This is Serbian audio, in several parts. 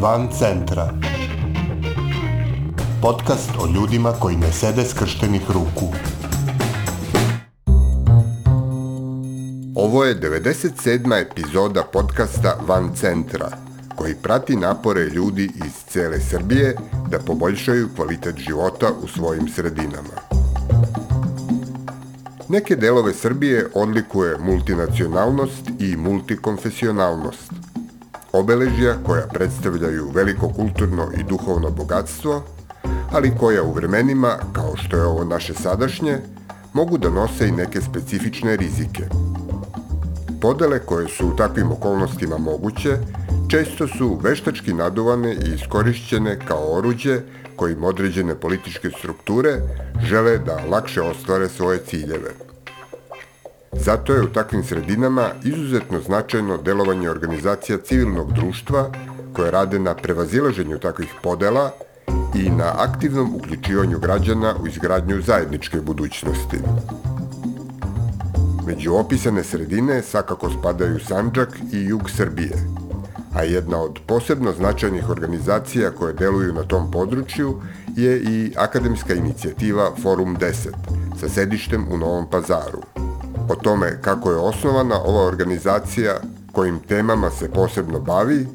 Van centra. Podcast o ljudima koji ne sede skrštenih ruku. Ovo je 97. epizoda podcasta Van centra, koji prati napore ljudi iz cele Srbije da poboljšaju kvalitet života u svojim sredinama. Neke delove Srbije odlikuje multinacionalnost i multikonfesionalnost. Obeležja koja predstavljaju veliko kulturno i duhovno bogatstvo, ali koja u vremenima, kao što je ovo naše sadašnje, mogu da nose i neke specifične rizike. Podele koje su u takvim okolnostima moguće, često su veštački naduvane i iskorišćene kao oruđe kojim određene političke strukture žele da lakše ostvare svoje ciljeve. Zato je u takvim sredinama izuzetno značajno delovanje organizacija civilnog društva koje rade na prevazilaženju takvih podela i na aktivnom uključivanju građana u izgradnju zajedničke budućnosti. Među opisane sredine svakako spadaju Sanđak i jug Srbije – a jedna od posebno značajnih organizacija koje deluju na tom području je i akademska inicijativa Forum 10 sa sedištem u Novom pazaru. O tome kako je osnovana ova organizacija, kojim temama se posebno bavi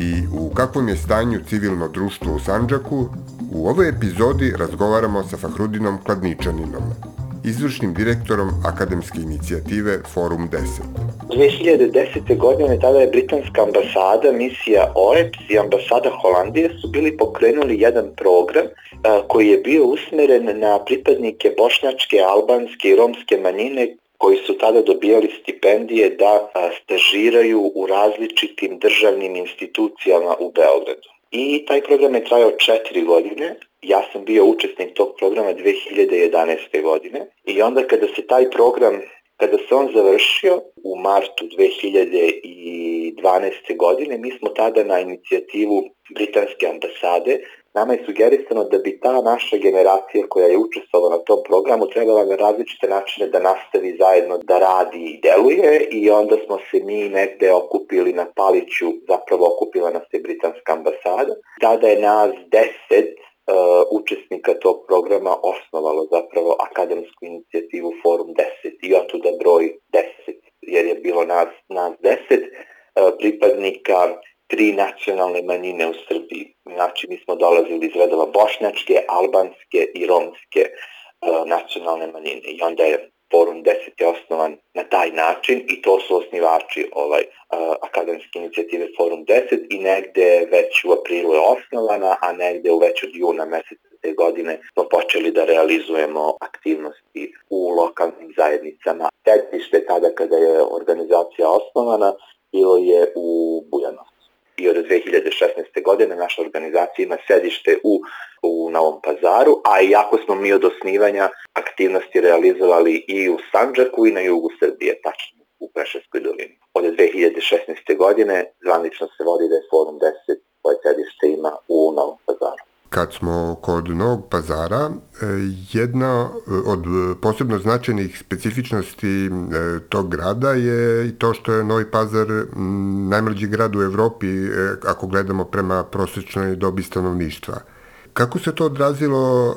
i u kakvom je stanju civilno društvo u Sanđaku, u ovoj epizodi razgovaramo sa Fahrudinom Kladničaninom, izvršnim direktorom akademske inicijative Forum 10. 2010. godine tada je britanska ambasada, misija OEPS i ambasada Holandije su bili pokrenuli jedan program a, koji je bio usmeren na pripadnike bošnjačke, albanske i romske manjine koji su tada dobijali stipendije da stažiraju u različitim državnim institucijama u Beogradu. I taj program je trajao četiri godine, ja sam bio učesnik tog programa 2011. godine i onda kada se taj program Kada se on završio u martu 2012. godine, mi smo tada na inicijativu Britanske ambasade Nama je sugerisano da bi ta naša generacija koja je učestvovala na tom programu trebala na različite načine da nastavi zajedno da radi i deluje i onda smo se mi negde okupili na Paliću, zapravo okupila nas je Britanska ambasada. Tada je nas deset uh, učesnika tog programa osnovalo zapravo akademsku inicijativu Forum 10 i otuda broj 10, jer je bilo nas, nas 10 uh, pripadnika tri nacionalne manjine u Srbiji. Znači, mi smo dolazili iz redova bošnjačke, albanske i romske uh, nacionalne manjine. I onda je Forum 10 je osnovan na taj način i to su osnivači ovaj uh, akademske inicijative Forum 10 i negde već u aprilu je osnovana, a negde u već od juna meseca te godine smo počeli da realizujemo aktivnosti u lokalnim zajednicama. Sedište tada kada je organizacija osnovana bilo je u Bujanovcu i od 2016. godine naša organizacija ima sedište u, u Novom pazaru, a iako smo mi od osnivanja aktivnosti realizovali i u Sanđaku i na jugu Srbije, tačno u Preševskoj dolini. Od 2016. godine zvanično se vodi da je Forum 10 koje sedište ima u Novom pazaru. Kad smo kod Novog pazara, e, jedna od posebno značajnih specifičnosti e, tog grada je i to što je Novi pazar najmlađi grad u Evropi e, ako gledamo prema prosečnoj dobi stanovništva. Kako se to odrazilo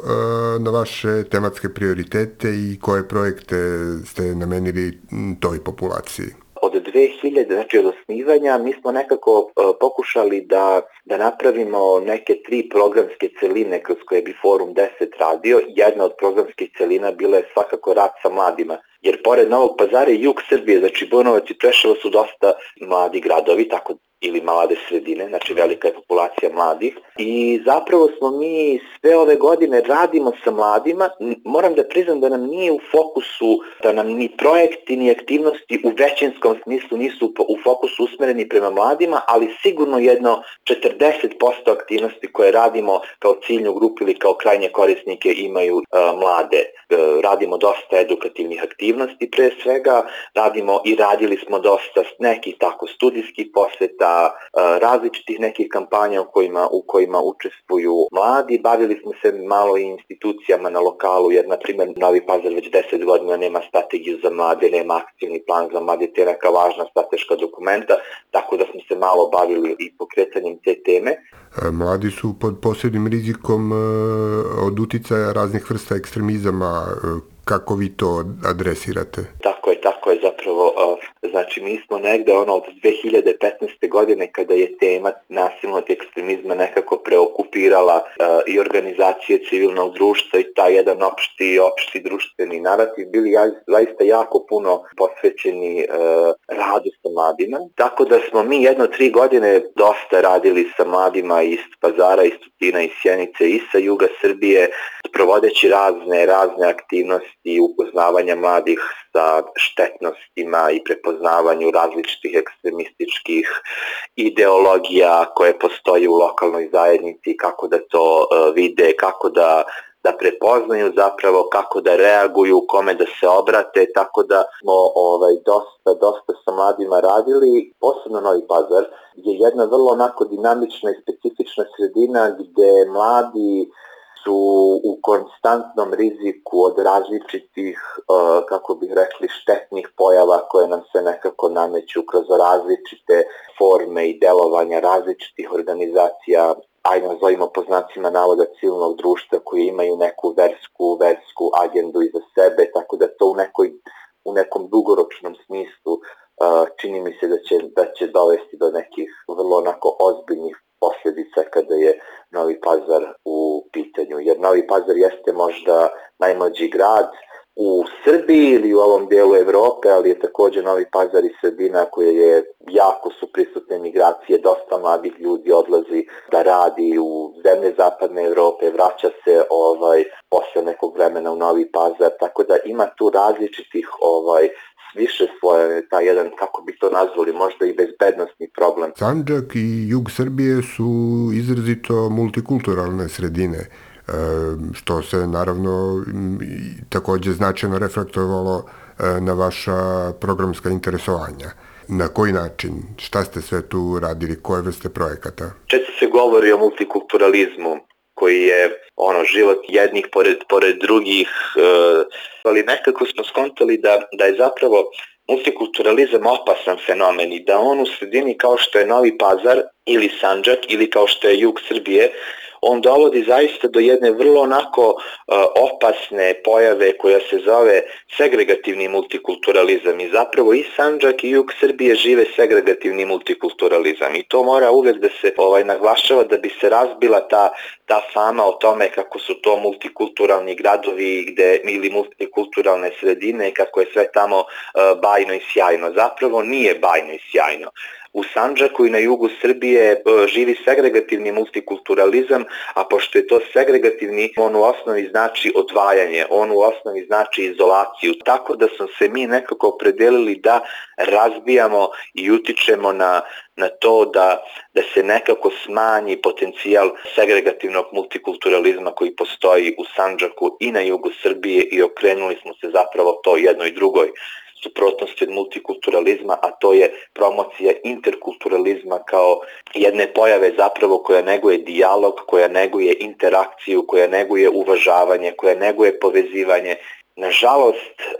na vaše tematske prioritete i koje projekte ste namenili toj populaciji? Od 2000, znači od osnivanja, mi smo nekako uh, pokušali da, da napravimo neke tri programske celine kroz koje bi Forum 10 radio. Jedna od programskih celina bila je svakako rad sa mladima, jer pored Novog pazara i jug Srbije, znači Bunovac i Preševo su dosta mladi gradovi, tako ili mlade sredine, znači velika je populacija mladih i zapravo smo mi sve ove godine radimo sa mladima, moram da priznam da nam nije u fokusu, da nam ni projekti ni aktivnosti u većinskom smislu nisu u fokusu usmereni prema mladima, ali sigurno jedno 40% aktivnosti koje radimo kao ciljnu grupu ili kao krajnje korisnike imaju uh, mlade. Uh, radimo dosta edukativnih aktivnosti pre svega, radimo i radili smo dosta nekih tako studijskih poseta, različitih nekih kampanja u kojima, u kojima učestvuju mladi. Bavili smo se malo i institucijama na lokalu, jer na primjer Novi Pazar već 10 godina nema strategiju za mlade, nema akcijni plan za mlade, te neka važna strateška dokumenta, tako da smo se malo bavili i pokretanjem te teme. E, mladi su pod posebnim rizikom e, od uticaja raznih vrsta ekstremizama. E, kako vi to adresirate? Tako je, tako je zapravo. Znači mi smo negde ono od 2015. godine kada je tema nasilnog ekstremizma nekako preokupirala i organizacije civilnog društva i taj jedan opšti, opšti društveni narativ bili zaista jako puno posvećeni radu sa mladima. Tako da smo mi jedno tri godine dosta radili sa mladima iz Pazara, iz Tutina, iz Sjenice i sa juga Srbije, provodeći razne, razne aktivnosti upoznavanja mladih sa štetnostima i prepoznavanju različitih ekstremističkih ideologija koje postoje u lokalnoj zajednici, kako da to uh, vide, kako da da prepoznaju zapravo kako da reaguju, kome da se obrate, tako da smo ovaj, dosta, dosta sa mladima radili, posebno Novi Pazar je jedna vrlo onako dinamična i specifična sredina gde mladi su u konstantnom riziku od različitih, uh, kako bih rekli, štetnih pojava koje nam se nekako nameću kroz različite forme i delovanja različitih organizacija ajde nazovimo po znacima navoda civilnog društva koji imaju neku versku, versku agendu iza sebe, tako da to u, nekoj, u nekom dugoročnom smislu uh, čini mi se da će, da će dovesti do nekih vrlo onako ozbiljnih posledica kada je Novi Pazar u pitanju. Novi Pazar jeste možda najmlađi grad, u Srbiji ili u ovom dijelu Evrope, ali je takođe Novi Pazar i Srbina koje je jako su prisutne migracije, dosta mladih ljudi odlazi da radi u zemlje zapadne Evrope, vraća se ovaj posle nekog vremena u Novi Pazar, tako da ima tu različitih ovaj više svoje, taj jedan, kako bi to nazvali, možda i bezbednostni problem. Sandžak i jug Srbije su izrazito multikulturalne sredine što se naravno takođe značajno reflektovalo e, na vaša programska interesovanja. Na koji način? Šta ste sve tu radili? Koje vrste projekata? Često se govori o multikulturalizmu koji je ono život jednih pored, pored drugih, e, ali nekako smo skontali da, da je zapravo multikulturalizam opasan fenomen i da on u sredini kao što je Novi Pazar ili Sanđak ili kao što je jug Srbije on dovodi zaista do jedne vrlo onako uh, opasne pojave koja se zove segregativni multikulturalizam. I zapravo i Sanđak i jug Srbije žive segregativni multikulturalizam. I to mora uvek da se ovaj naglašava da bi se razbila ta ta fama o tome kako su to multikulturalni gradovi gde ili multikulturalne sredine kako je sve tamo uh, bajno i sjajno. Zapravo nije bajno i sjajno. U Sanđaku i na jugu Srbije e, živi segregativni multikulturalizam, a pošto je to segregativni, on u osnovi znači odvajanje, on u osnovi znači izolaciju, tako da smo se mi nekako opredelili da razbijamo i utičemo na, na to da, da se nekako smanji potencijal segregativnog multikulturalizma koji postoji u Sanđaku i na jugu Srbije i okrenuli smo se zapravo to jednoj drugoj suprotnosti od multikulturalizma, a to je promocija interkulturalizma kao jedne pojave zapravo koja neguje dijalog, koja neguje interakciju, koja neguje uvažavanje, koja neguje povezivanje. Nažalost, e,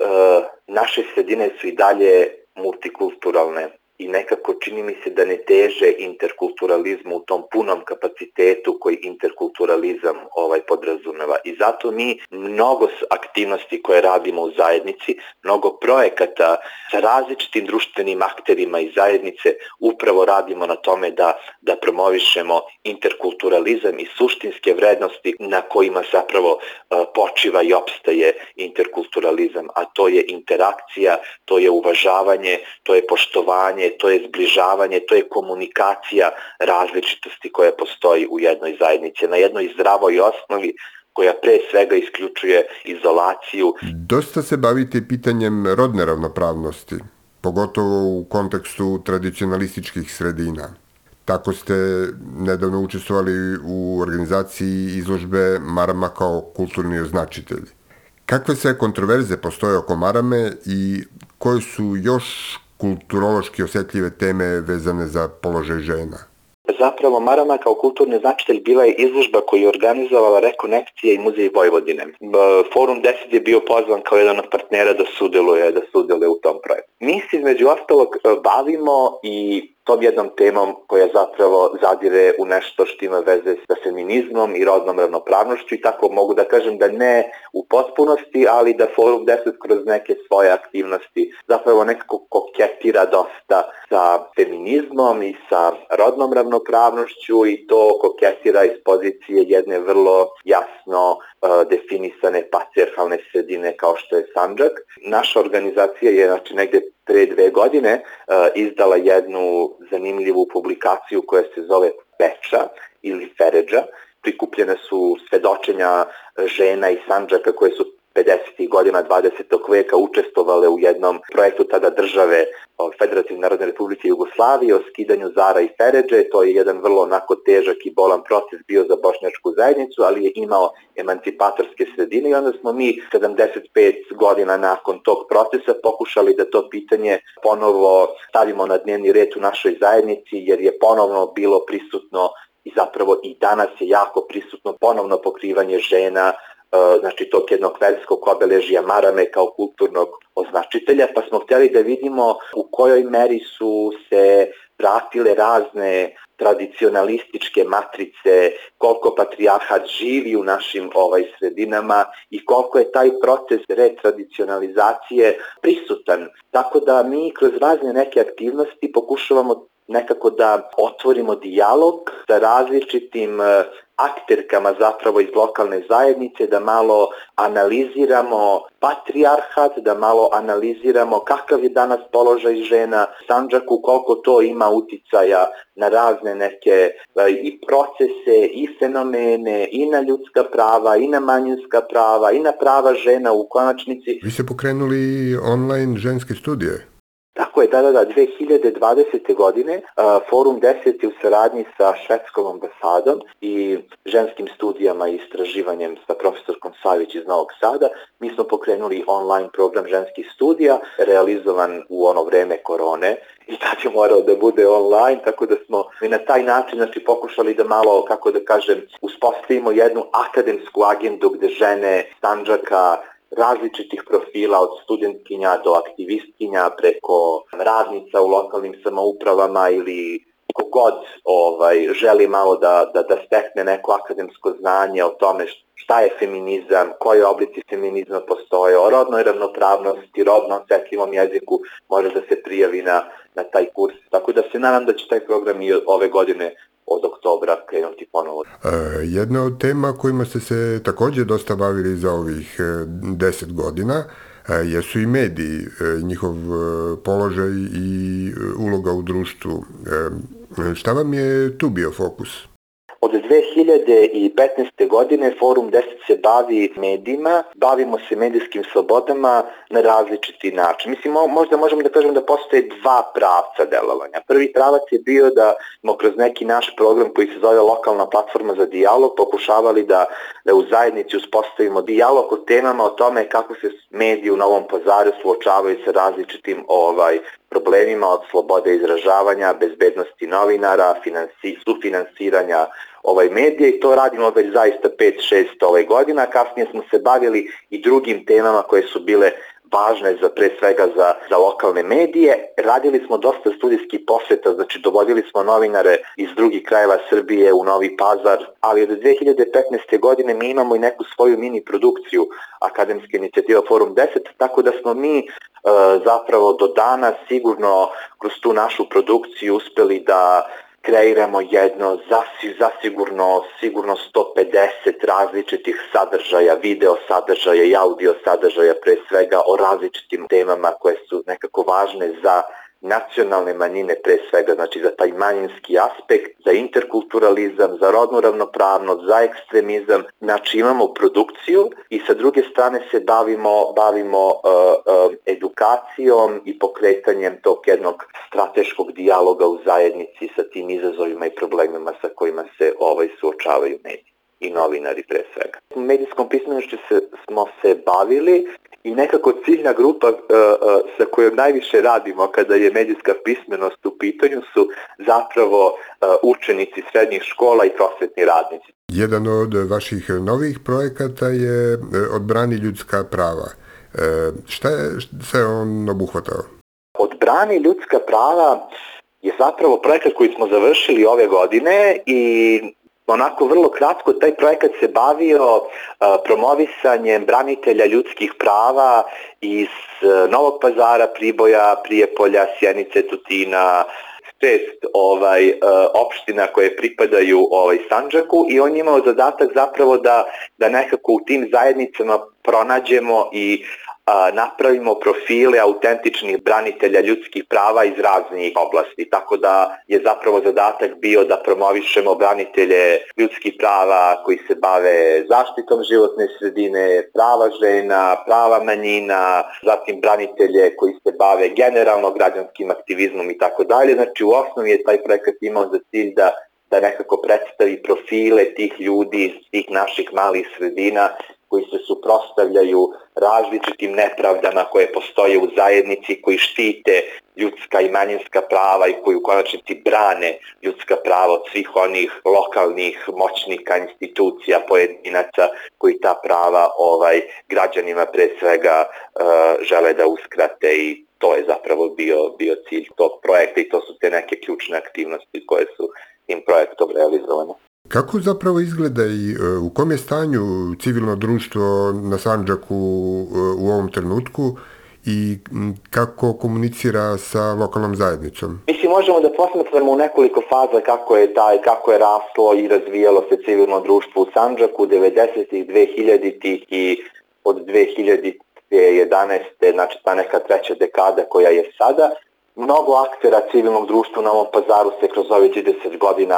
naše sredine su i dalje multikulturalne i nekako čini mi se da ne teže interkulturalizmu u tom punom kapacitetu koji interkulturalizam ovaj podrazumeva. I zato mi mnogo aktivnosti koje radimo u zajednici, mnogo projekata sa različitim društvenim akterima i zajednice upravo radimo na tome da, da promovišemo interkulturalizam i suštinske vrednosti na kojima zapravo počiva i opstaje interkulturalizam, a to je interakcija, to je uvažavanje, to je poštovanje, to je zbližavanje, to je komunikacija različitosti koja postoji u jednoj zajednici, na jednoj zdravoj osnovi koja pre svega isključuje izolaciju. Dosta se bavite pitanjem rodne ravnopravnosti, pogotovo u kontekstu tradicionalističkih sredina. Tako ste nedavno učestvovali u organizaciji izložbe Marama kao kulturni označitelj. Kakve sve kontroverze postoje oko Marame i koje su još kulturološki osjetljive teme vezane za položaj žena? Zapravo Marama kao kulturni značitelj bila je izložba koju je organizovala Rekonekcija i Muzej Vojvodine. Forum 10 je bio pozvan kao jedan od partnera da sudeluje, da sudeluje u tom projektu. Mi se između ostalog bavimo i tom jednom temom koja zapravo zadire u nešto što ima veze sa feminizmom i rodnom ravnopravnošću i tako mogu da kažem da ne u potpunosti, ali da Forum 10 kroz neke svoje aktivnosti zapravo nekako koketira dosta sa feminizmom i sa rodnom ravnopravnošću i to koketira iz pozicije jedne vrlo jasno definisane patriarhalne sredine kao što je Sanđak. Naša organizacija je znači, negde pre dve godine izdala jednu zanimljivu publikaciju koja se zove Peča ili Feređa. Prikupljene su svedočenja žena i Sanđaka koje su 50. godina 20. veka učestvovale u jednom projektu tada države Federativne narodne republike Jugoslavije o skidanju Zara i Feređe. To je jedan vrlo onako težak i bolan proces bio za bošnjačku zajednicu, ali je imao emancipatorske sredine i onda smo mi 75 godina nakon tog procesa pokušali da to pitanje ponovo stavimo na dnevni red u našoj zajednici jer je ponovno bilo prisutno i zapravo i danas je jako prisutno ponovno pokrivanje žena znači tog jednog verskog obeležija marame kao kulturnog označitelja, pa smo htjeli da vidimo u kojoj meri su se pratile razne tradicionalističke matrice, koliko patrijarhat živi u našim ovaj sredinama i koliko je taj proces retradicionalizacije prisutan. Tako da mi kroz razne neke aktivnosti pokušavamo nekako da otvorimo dijalog sa različitim e, akterkama zapravo iz lokalne zajednice, da malo analiziramo patrijarhat, da malo analiziramo kakav je danas položaj žena, Sanđaku, koliko to ima uticaja na razne neke e, i procese, i fenomene, i na ljudska prava, i na manjinska prava, i na prava žena u konačnici. Vi ste pokrenuli online ženske studije? Tako je, da, da, da, 2020. godine Forum 10 je u saradnji sa švedskom ambasadom i ženskim studijama i istraživanjem sa profesorkom Savić iz Novog Sada. Mi smo pokrenuli online program ženskih studija, realizovan u ono vreme korone i tad je morao da bude online, tako da smo i na taj način znači, pokušali da malo, kako da kažem, uspostavimo jednu akademsku agendu gde žene Sanđaka, različitih profila od studentkinja do aktivistkinja preko radnica u lokalnim samoupravama ili kogod ovaj, želi malo da, da, da stekne neko akademsko znanje o tome šta je feminizam, koje oblici feminizma postoje, o rodnoj ravnopravnosti, rodno osetljivom jeziku može da se prijavi na, na taj kurs. Tako da se nadam da će taj program i ove godine od oktobra krenuti ponovo. E, jedna od tema kojima ste se takođe dosta bavili za ovih e, deset godina e, jesu i mediji, njihov položaj i uloga u društvu. Šta vam je tu bio fokus? Od 2015. godine Forum 10 se bavi medijima, bavimo se medijskim slobodama na različiti način. Mislim, možda možemo da kažemo da postoje dva pravca delovanja. Prvi pravac je bio da smo kroz neki naš program koji se zove Lokalna platforma za dijalog pokušavali da, da u zajednici uspostavimo dijalog o temama o tome kako se mediji u Novom pazaru suočavaju sa različitim ovaj problemima od slobode izražavanja, bezbednosti novinara, finansi, sufinansiranja ovaj medije i to radimo već zaista 5-6 ovaj godina. Kasnije smo se bavili i drugim temama koje su bile važne za pre svega za, za lokalne medije. Radili smo dosta studijskih poseta, znači dovodili smo novinare iz drugih krajeva Srbije u Novi Pazar, ali od 2015. godine mi imamo i neku svoju mini produkciju Akademske inicijativa Forum 10, tako da smo mi e, zapravo do dana sigurno kroz tu našu produkciju uspeli da kreiramo jedno zasigurno sigurno 150 različitih sadržaja, video sadržaja i audio sadržaja pre svega o različitim temama koje su nekako važne za nacionalne manjine pre svega, znači za taj manjinski aspekt, za interkulturalizam, za rodnu ravnopravnost, za ekstremizam. Znači imamo produkciju i sa druge strane se bavimo, bavimo uh, uh, edukacijom i pokretanjem tog jednog strateškog dijaloga u zajednici sa tim izazovima i problemima sa kojima se ovaj suočavaju mediji. i novinari pre svega. Medijskom pismenošću se, smo se bavili i nekako ciljna grupa uh, uh, sa kojom najviše radimo kada je medijska pismenost u pitanju su zapravo uh, učenici srednjih škola i prosvetni radnici. Jedan od vaših novih projekata je Odbrani ljudska prava. Šta je sve on obuhvatao? Odbrani ljudska prava je zapravo projekat koji smo završili ove godine i onako vrlo kratko taj projekat se bavio promovisanjem branitelja ljudskih prava iz Novog pazara, Priboja, Prijepolja, Sjenice, Tutina, šest ovaj opština koje pripadaju ovaj Sandžaku i on je imao zadatak zapravo da da nekako u tim zajednicama pronađemo i napravimo profile autentičnih branitelja ljudskih prava iz raznih oblasti. Tako da je zapravo zadatak bio da promovišemo branitelje ljudskih prava koji se bave zaštitom životne sredine, prava žena, prava manjina, zatim branitelje koji se bave generalno građanskim aktivizmom i tako dalje. Znači u osnovi je taj projekat imao za cilj da da nekako predstavi profile tih ljudi iz tih naših malih sredina koji se suprostavljaju različitim nepravdama koje postoje u zajednici, koji štite ljudska i manjinska prava i koji u konačnici brane ljudska prava od svih onih lokalnih moćnika, institucija, pojedinaca koji ta prava ovaj građanima pre svega uh, žele da uskrate i to je zapravo bio, bio cilj tog projekta i to su te neke ključne aktivnosti koje su tim projektom realizovane. Kako zapravo izgleda i e, u kom je stanju civilno društvo na Sanđaku e, u ovom trenutku i kako komunicira sa lokalnom zajednicom? Mislim, možemo da posmetramo u nekoliko faza kako je taj, kako je raslo i razvijalo se civilno društvo u Sanđaku 90-ih, 2000-ih i od 2011. znači ta neka treća dekada koja je sada mnogo aktera civilnog društva na ovom pazaru se kroz ovih 30 godina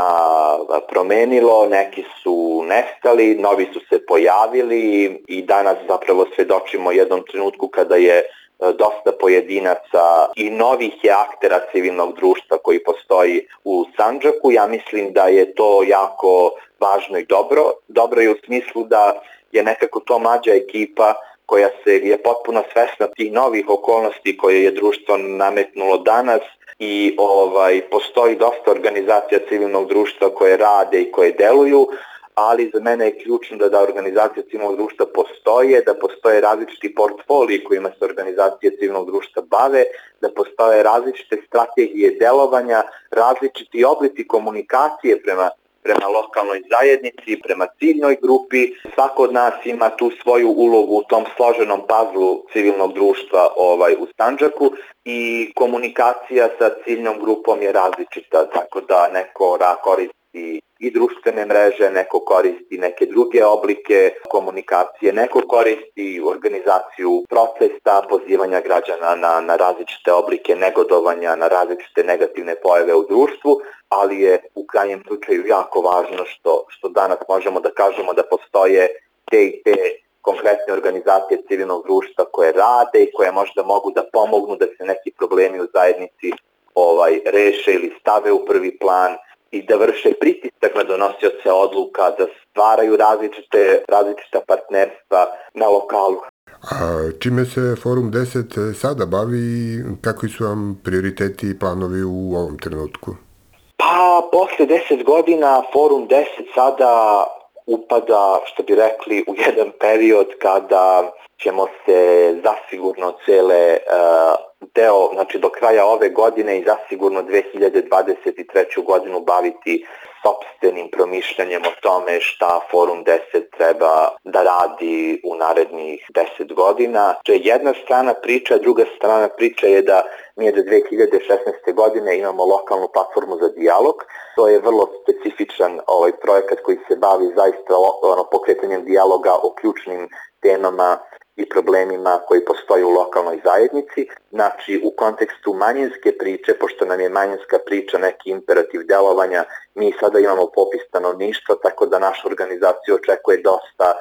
promenilo, neki su nestali, novi su se pojavili i danas zapravo svedočimo jednom trenutku kada je dosta pojedinaca i novih je aktera civilnog društva koji postoji u Sanđaku. Ja mislim da je to jako važno i dobro. Dobro je u smislu da je nekako to mlađa ekipa koja se je potpuno svesna tih novih okolnosti koje je društvo nametnulo danas i ovaj postoji dosta organizacija civilnog društva koje rade i koje deluju, ali za mene je ključno da da organizacija civilnog društva postoje, da postoje različiti portfoliji kojima se organizacije civilnog društva bave, da postoje različite strategije delovanja, različiti oblici komunikacije prema prema lokalnoj zajednici, prema ciljnoj grupi. Svako od nas ima tu svoju ulogu u tom složenom pazlu civilnog društva ovaj u Stanđaku i komunikacija sa ciljnom grupom je različita, tako da neko koristi i društvene mreže, neko koristi neke druge oblike komunikacije, neko koristi organizaciju protesta, pozivanja građana na, na različite oblike negodovanja, na različite negativne pojave u društvu, ali je u krajnjem slučaju jako važno što, što danas možemo da kažemo da postoje te i te konkretne organizacije civilnog društva koje rade i koje možda mogu da pomognu da se neki problemi u zajednici ovaj reše ili stave u prvi plan i da vrše pritisak na donosioce odluka, da stvaraju različite, različita partnerstva na lokalu. A čime se Forum 10 sada bavi i kakvi su vam prioriteti i planovi u ovom trenutku? Pa, posle 10 godina Forum 10 sada upada, što bi rekli, u jedan period kada ćemo se zasigurno cele uh, deo, znači do kraja ove godine i zasigurno 2023. godinu baviti sobstvenim promišljanjem o tome šta Forum 10 treba da radi u narednih 10 godina. To je jedna strana priča, druga strana priča je da mi do 2016. godine imamo lokalnu platformu za dijalog. To je vrlo specifičan ovaj projekat koji se bavi zaista ono, pokretanjem dijaloga o ključnim temama i problemima koji postoje u lokalnoj zajednici. Znači, u kontekstu manjinske priče, pošto nam je manjinska priča neki imperativ delovanja, mi sada imamo popis stanovništva, tako da naša organizacija očekuje dosta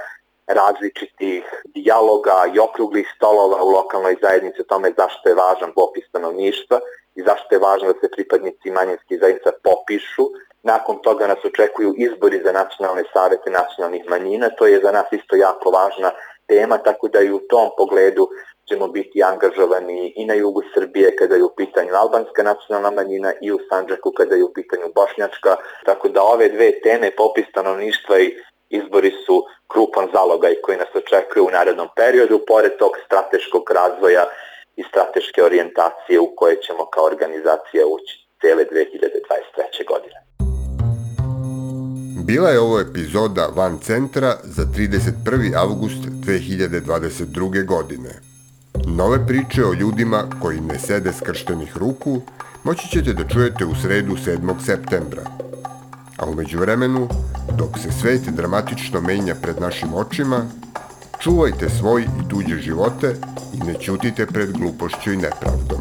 različitih dijaloga i okruglih stolova u lokalnoj zajednici o tome zašto je važan popis stanovništva i zašto je važno da se pripadnici manjinskih zajednica popišu nakon toga nas očekuju izbori za nacionalne savete nacionalnih manjina, to je za nas isto jako važna tema, tako da i u tom pogledu ćemo biti angažovani i na jugu Srbije kada je u pitanju albanska nacionalna manjina i u Sanđaku kada je u pitanju bošnjačka, tako da ove dve teme, popis stanovništva i izbori su krupan zalogaj koji nas očekuje u narednom periodu, pored tog strateškog razvoja i strateške orijentacije u koje ćemo kao organizacija ući cele 2023. godine. Bila je ovo epizoda Van Centra za 31. avgust 2022. godine. Nove priče o ljudima koji ne sede skrštenih ruku moći ćete da čujete u sredu 7. septembra. A umeđu vremenu, dok se svet dramatično menja pred našim očima, čuvajte svoj i tuđe živote i ne ćutite pred glupošću i nepravdom.